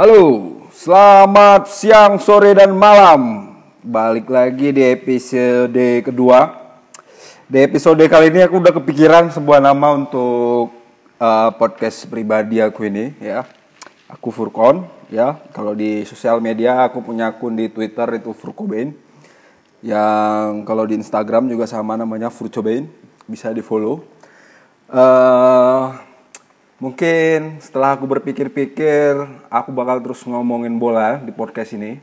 Halo, selamat siang, sore, dan malam. Balik lagi di episode kedua. Di episode kali ini aku udah kepikiran sebuah nama untuk uh, podcast pribadi aku ini ya. Aku Furkon ya. Kalau di sosial media aku punya akun di Twitter itu Furkobain. Yang kalau di Instagram juga sama namanya Furcobain. Bisa di follow. Uh, Mungkin setelah aku berpikir-pikir, aku bakal terus ngomongin bola di podcast ini.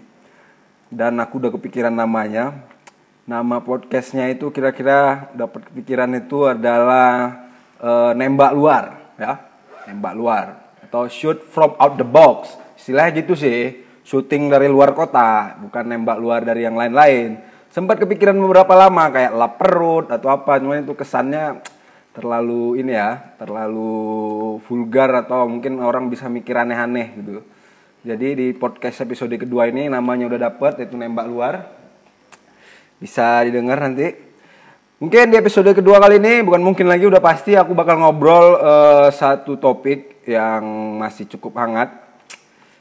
Dan aku udah kepikiran namanya. Nama podcastnya itu kira-kira dapat kepikiran itu adalah uh, nembak luar, ya, nembak luar atau shoot from out the box. Istilahnya gitu sih, shooting dari luar kota, bukan nembak luar dari yang lain-lain. Sempat kepikiran beberapa lama kayak lap perut atau apa, cuman itu kesannya terlalu ini ya, terlalu vulgar atau mungkin orang bisa mikir aneh-aneh gitu. Jadi di podcast episode kedua ini namanya udah dapet yaitu nembak luar. Bisa didengar nanti. Mungkin di episode kedua kali ini bukan mungkin lagi udah pasti aku bakal ngobrol uh, satu topik yang masih cukup hangat.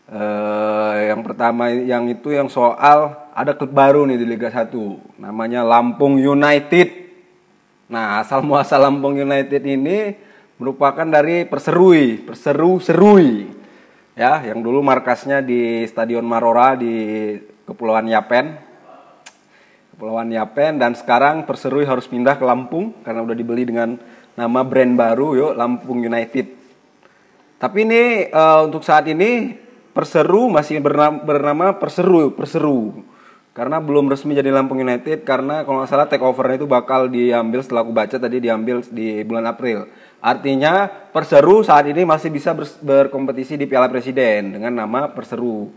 Uh, yang pertama yang itu yang soal ada klub baru nih di Liga 1 namanya Lampung United. Nah, asal muasal Lampung United ini merupakan dari Perserui, Perseru Serui. Ya, yang dulu markasnya di Stadion Marora di Kepulauan Yapen. Kepulauan Yapen dan sekarang Perserui harus pindah ke Lampung karena udah dibeli dengan nama brand baru yuk Lampung United. Tapi ini uh, untuk saat ini Perseru masih bernama, bernama Perseru, Perseru karena belum resmi jadi Lampung United karena kalau nggak salah take overnya itu bakal diambil setelah aku baca tadi diambil di bulan April. Artinya Perseru saat ini masih bisa ber berkompetisi di Piala Presiden dengan nama Perseru.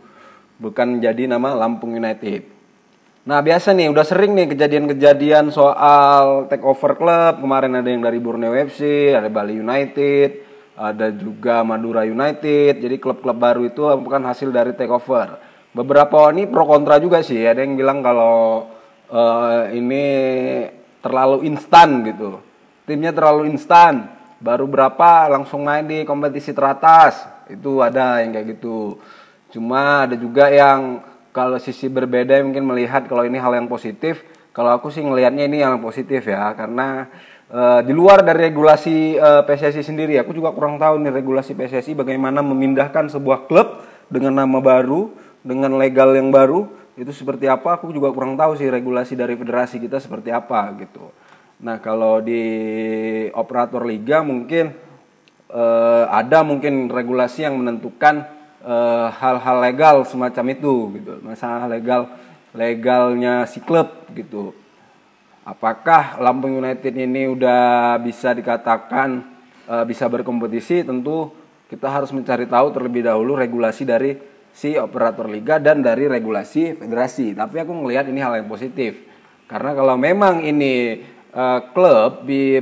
Bukan jadi nama Lampung United. Nah biasa nih udah sering nih kejadian-kejadian soal take over klub. Kemarin ada yang dari Borneo FC, ada Bali United, ada juga Madura United. Jadi klub-klub baru itu bukan hasil dari take over beberapa ini pro kontra juga sih. Ada yang bilang kalau uh, ini terlalu instan gitu. Timnya terlalu instan. Baru berapa langsung main di kompetisi teratas. Itu ada yang kayak gitu. Cuma ada juga yang kalau sisi berbeda mungkin melihat kalau ini hal yang positif. Kalau aku sih ngelihatnya ini yang positif ya. Karena uh, di luar dari regulasi uh, eh, PSSI sendiri aku juga kurang tahu nih regulasi PSSI bagaimana memindahkan sebuah klub dengan nama baru dengan legal yang baru itu seperti apa aku juga kurang tahu sih regulasi dari federasi kita seperti apa gitu. Nah kalau di operator liga mungkin eh, ada mungkin regulasi yang menentukan eh, hal-hal legal semacam itu gitu, masalah legal legalnya si klub gitu. Apakah Lampung United ini udah bisa dikatakan eh, bisa berkompetisi? Tentu kita harus mencari tahu terlebih dahulu regulasi dari si operator liga dan dari regulasi federasi. Tapi aku melihat ini hal yang positif. Karena kalau memang ini uh, klub bi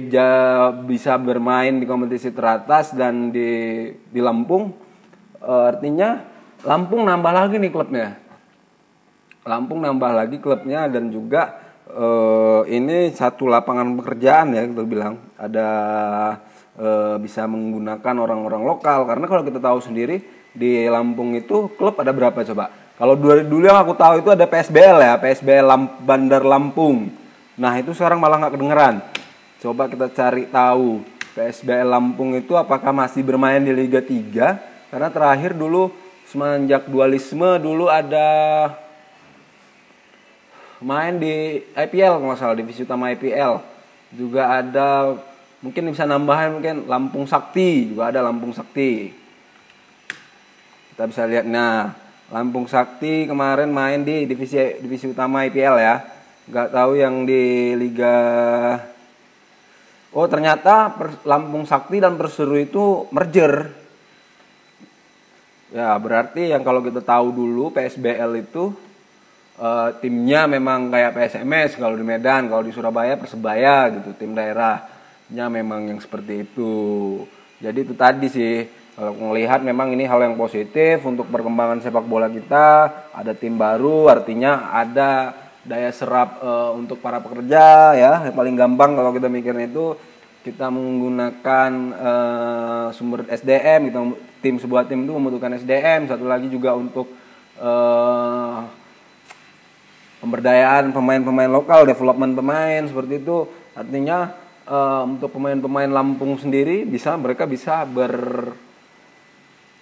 bisa bermain di kompetisi teratas dan di di Lampung uh, artinya Lampung nambah lagi nih klubnya. Lampung nambah lagi klubnya dan juga uh, ini satu lapangan pekerjaan ya kita bilang ada uh, bisa menggunakan orang-orang lokal karena kalau kita tahu sendiri di Lampung itu klub ada berapa coba? Kalau dulu, dulu yang aku tahu itu ada PSBL ya, PSBL Lamp Bandar Lampung. Nah itu sekarang malah nggak kedengeran. Coba kita cari tahu PSBL Lampung itu apakah masih bermain di Liga 3? Karena terakhir dulu semenjak dualisme dulu ada main di IPL kalau salah divisi utama IPL juga ada mungkin bisa nambahin mungkin Lampung Sakti juga ada Lampung Sakti kita bisa lihat nah Lampung Sakti kemarin main di divisi divisi utama IPL ya. Nggak tahu yang di Liga oh ternyata Lampung Sakti dan Perseru itu merger. Ya berarti yang kalau kita tahu dulu PSBL itu uh, timnya memang kayak PSMS kalau di Medan kalau di Surabaya Persebaya gitu tim daerahnya memang yang seperti itu. Jadi itu tadi sih kalau melihat memang ini hal yang positif untuk perkembangan sepak bola kita, ada tim baru artinya ada daya serap e, untuk para pekerja ya. Yang paling gampang kalau kita mikirnya itu kita menggunakan uh, sumber SDM kita tim sebuah tim itu membutuhkan SDM satu lagi juga untuk uh, pemberdayaan pemain-pemain lokal development pemain seperti itu. Artinya uh, untuk pemain-pemain Lampung sendiri bisa mereka bisa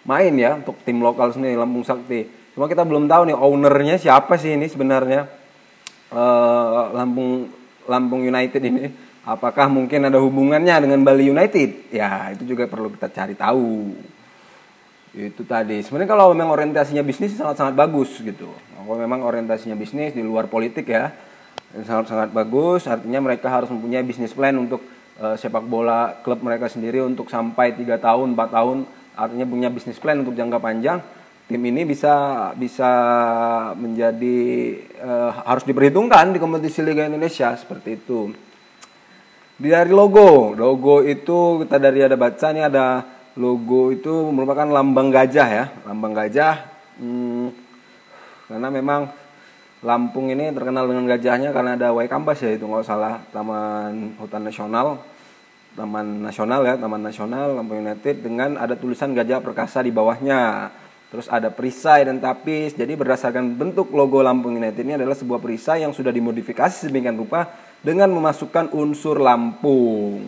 bermain ya untuk tim lokal sendiri Lampung Sakti cuma kita belum tahu nih ownernya siapa sih ini sebenarnya uh, Lampung Lampung United ini Apakah mungkin ada hubungannya dengan Bali United? Ya, itu juga perlu kita cari tahu. Itu tadi. Sebenarnya kalau memang orientasinya bisnis sangat-sangat bagus gitu. Kalau memang orientasinya bisnis di luar politik ya, sangat-sangat bagus. Artinya mereka harus mempunyai bisnis plan untuk uh, sepak bola klub mereka sendiri untuk sampai 3 tahun, 4 tahun. Artinya punya bisnis plan untuk jangka panjang. Tim ini bisa bisa menjadi uh, harus diperhitungkan di kompetisi Liga Indonesia seperti itu dari logo logo itu kita dari ada baca nih ada logo itu merupakan lambang gajah ya lambang gajah hmm, karena memang Lampung ini terkenal dengan gajahnya karena ada Waikambas ya itu nggak salah Taman Hutan Nasional Taman Nasional ya Taman Nasional Lampung United dengan ada tulisan gajah perkasa di bawahnya terus ada perisai dan tapis jadi berdasarkan bentuk logo Lampung United ini adalah sebuah perisai yang sudah dimodifikasi sedemikian rupa dengan memasukkan unsur Lampung.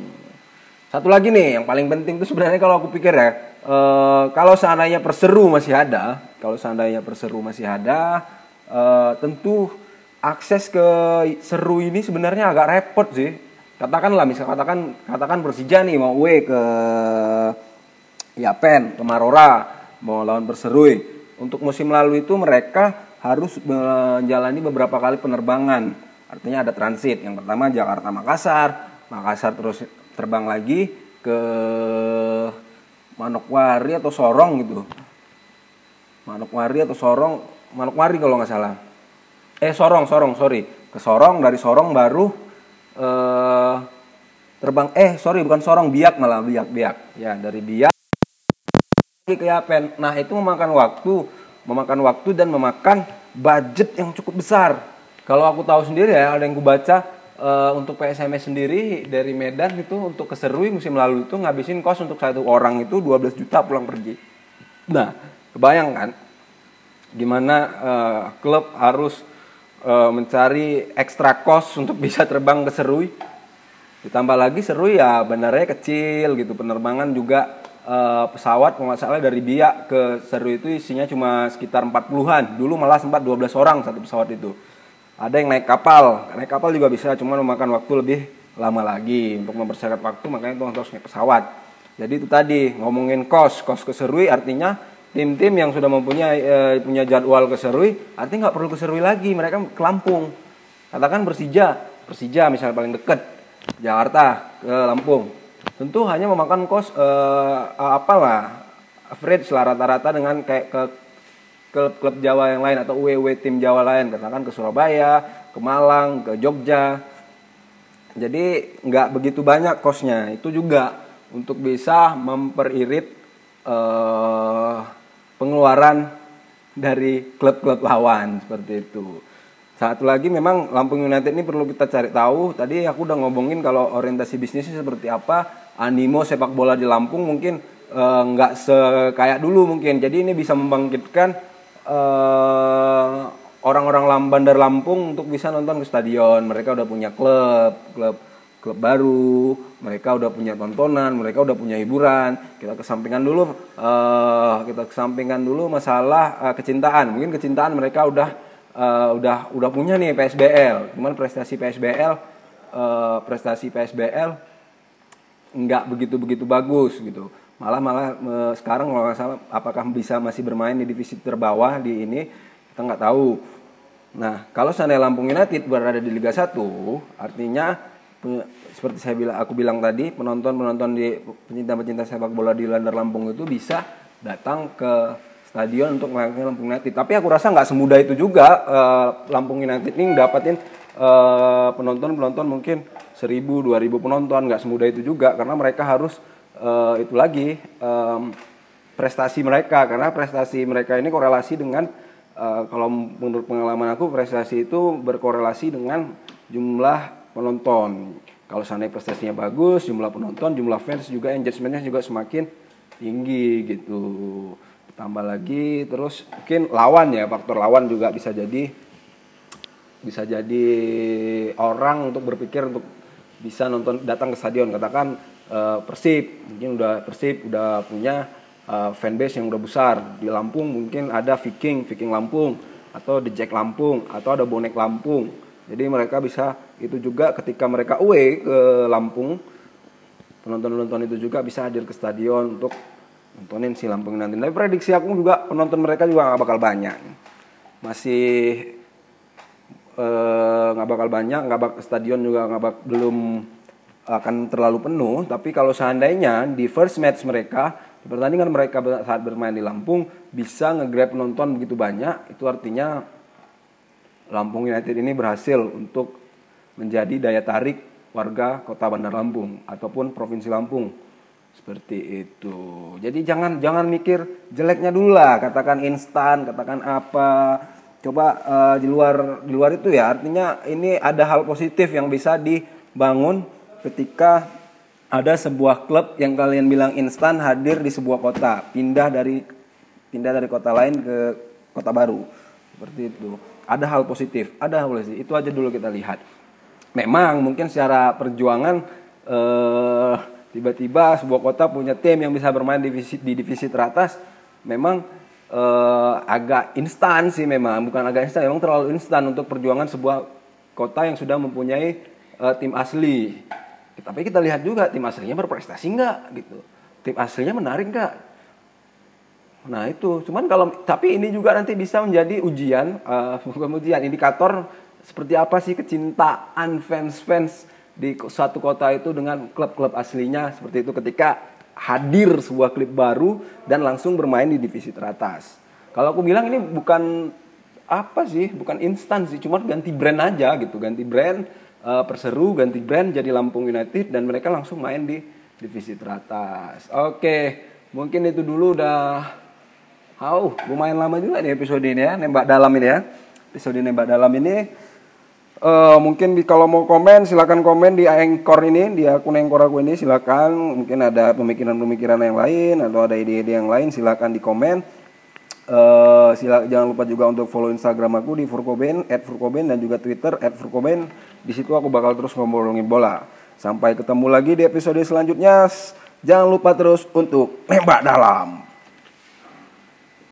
Satu lagi nih yang paling penting itu sebenarnya kalau aku pikir ya, e, kalau seandainya perseru masih ada, kalau seandainya perseru masih ada, e, tentu akses ke seru ini sebenarnya agak repot sih. Katakanlah misal katakan katakan Persija nih mau away ke Yapen, ke Marora, mau lawan Perserui. Untuk musim lalu itu mereka harus menjalani beberapa kali penerbangan Artinya ada transit. Yang pertama Jakarta Makassar, Makassar terus terbang lagi ke Manokwari atau Sorong gitu. Manokwari atau Sorong, Manokwari kalau nggak salah. Eh Sorong, Sorong, sorry. Ke Sorong, dari Sorong baru eh, terbang eh sorry bukan Sorong, Biak malah Biak, Biak. Ya, dari Biak ke Yapen. Nah, itu memakan waktu, memakan waktu dan memakan budget yang cukup besar kalau aku tahu sendiri ya, ada yang ku baca uh, untuk PSMS sendiri dari Medan itu untuk keserui musim lalu itu ngabisin kos untuk satu orang itu 12 juta pulang pergi. Nah, kebayang kan gimana uh, klub harus uh, mencari ekstra kos untuk bisa terbang ke Serui. Ditambah lagi Serui ya bandaranya kecil gitu, penerbangan juga uh, pesawat salah dari Biak ke Serui itu isinya cuma sekitar 40-an. Dulu malah sempat 12 orang satu pesawat itu ada yang naik kapal naik kapal juga bisa cuma memakan waktu lebih lama lagi untuk mempersingkat waktu makanya itu harus naik pesawat jadi itu tadi ngomongin kos kos keserui artinya tim-tim yang sudah mempunyai e, punya jadwal keserui artinya nggak perlu keserui lagi mereka ke Lampung katakan Persija Persija misalnya paling dekat Jakarta ke Lampung tentu hanya memakan kos e, apalah average lah rata-rata dengan kayak ke klub-klub Jawa yang lain atau UWW tim Jawa lain katakan ke Surabaya, ke Malang, ke Jogja. Jadi nggak begitu banyak kosnya. Itu juga untuk bisa memperirit uh, pengeluaran dari klub-klub lawan seperti itu. Satu lagi memang Lampung United ini perlu kita cari tahu. Tadi aku udah ngomongin kalau orientasi bisnisnya seperti apa, animo sepak bola di Lampung mungkin eh, nggak uh, sekaya dulu mungkin. Jadi ini bisa membangkitkan eh, orang-orang Bandar Lampung untuk bisa nonton ke stadion. Mereka udah punya klub, klub klub baru, mereka udah punya tontonan, mereka udah punya hiburan. Kita kesampingkan dulu, uh, kita kesampingkan dulu masalah uh, kecintaan. Mungkin kecintaan mereka udah uh, udah udah punya nih PSBL. Cuman prestasi PSBL, uh, prestasi PSBL nggak begitu begitu bagus gitu malah malah me, sekarang kalau nggak salah apakah bisa masih bermain di divisi terbawah di ini kita nggak tahu. Nah kalau seandainya Lampung United berada di Liga 1 artinya seperti saya bilang aku bilang tadi penonton penonton di pencinta pencinta sepak bola di Landar Lampung itu bisa datang ke stadion untuk melakukan Lampung United. Tapi aku rasa nggak semudah itu juga uh, Lampung United ini dapatin uh, penonton penonton mungkin 1000 2000 penonton nggak semudah itu juga karena mereka harus uh, itu lagi um, prestasi mereka karena prestasi mereka ini korelasi dengan uh, kalau menurut pengalaman aku prestasi itu berkorelasi dengan jumlah penonton. kalau seandainya prestasinya bagus, jumlah penonton, jumlah fans juga engagementnya juga semakin tinggi gitu. Tambah lagi terus mungkin lawan ya, faktor lawan juga bisa jadi bisa jadi orang untuk berpikir untuk bisa nonton datang ke stadion katakan uh, Persib mungkin udah Persib udah punya uh, fanbase yang udah besar di Lampung mungkin ada Viking Viking Lampung atau The Jack Lampung atau ada bonek Lampung jadi mereka bisa itu juga ketika mereka away ke Lampung penonton-penonton itu juga bisa hadir ke stadion untuk nontonin si Lampung nanti. Tapi prediksi aku juga penonton mereka juga nggak bakal banyak. Masih eh, nggak uh, bakal banyak, nggak bak stadion juga nggak bak belum akan terlalu penuh. Tapi kalau seandainya di first match mereka di pertandingan mereka saat bermain di Lampung bisa ngegrab penonton begitu banyak, itu artinya Lampung United ini berhasil untuk menjadi daya tarik warga kota Bandar Lampung ataupun provinsi Lampung seperti itu. Jadi jangan jangan mikir jeleknya dulu lah, katakan instan, katakan apa. Coba uh, di luar di luar itu ya, artinya ini ada hal positif yang bisa dibangun ketika ada sebuah klub yang kalian bilang instan hadir di sebuah kota, pindah dari pindah dari kota lain ke kota baru. Seperti itu ada hal positif, ada hal positif. Itu aja dulu kita lihat. Memang mungkin secara perjuangan eh, tiba-tiba sebuah kota punya tim yang bisa bermain di divisi, di divisi teratas, memang eh, agak instan sih memang, bukan agak instan, memang terlalu instan untuk perjuangan sebuah kota yang sudah mempunyai eh, tim asli. Tapi kita lihat juga tim aslinya berprestasi nggak gitu. Tim aslinya menarik nggak? Nah itu, cuman kalau tapi ini juga nanti bisa menjadi ujian, uh, ujian, indikator seperti apa sih kecintaan fans-fans di suatu kota itu dengan klub-klub aslinya. Seperti itu ketika hadir sebuah klub baru dan langsung bermain di divisi teratas. Kalau aku bilang ini bukan apa sih, bukan instan sih, cuma ganti brand aja gitu, ganti brand uh, perseru, ganti brand jadi Lampung United dan mereka langsung main di divisi teratas. Oke, mungkin itu dulu. Udah Oh, lumayan lama juga nih episode ini ya, nembak dalam ini ya. Episode nembak dalam ini uh, mungkin di, kalau mau komen silakan komen di Anchor ini, di akun Anchor aku ini silakan. Mungkin ada pemikiran-pemikiran yang lain atau ada ide-ide yang lain silakan di komen. Uh, sila, jangan lupa juga untuk follow Instagram aku di Furkoben, @furkoben dan juga Twitter @furkoben. Di situ aku bakal terus ngomongin bola. Sampai ketemu lagi di episode selanjutnya. Jangan lupa terus untuk nembak dalam.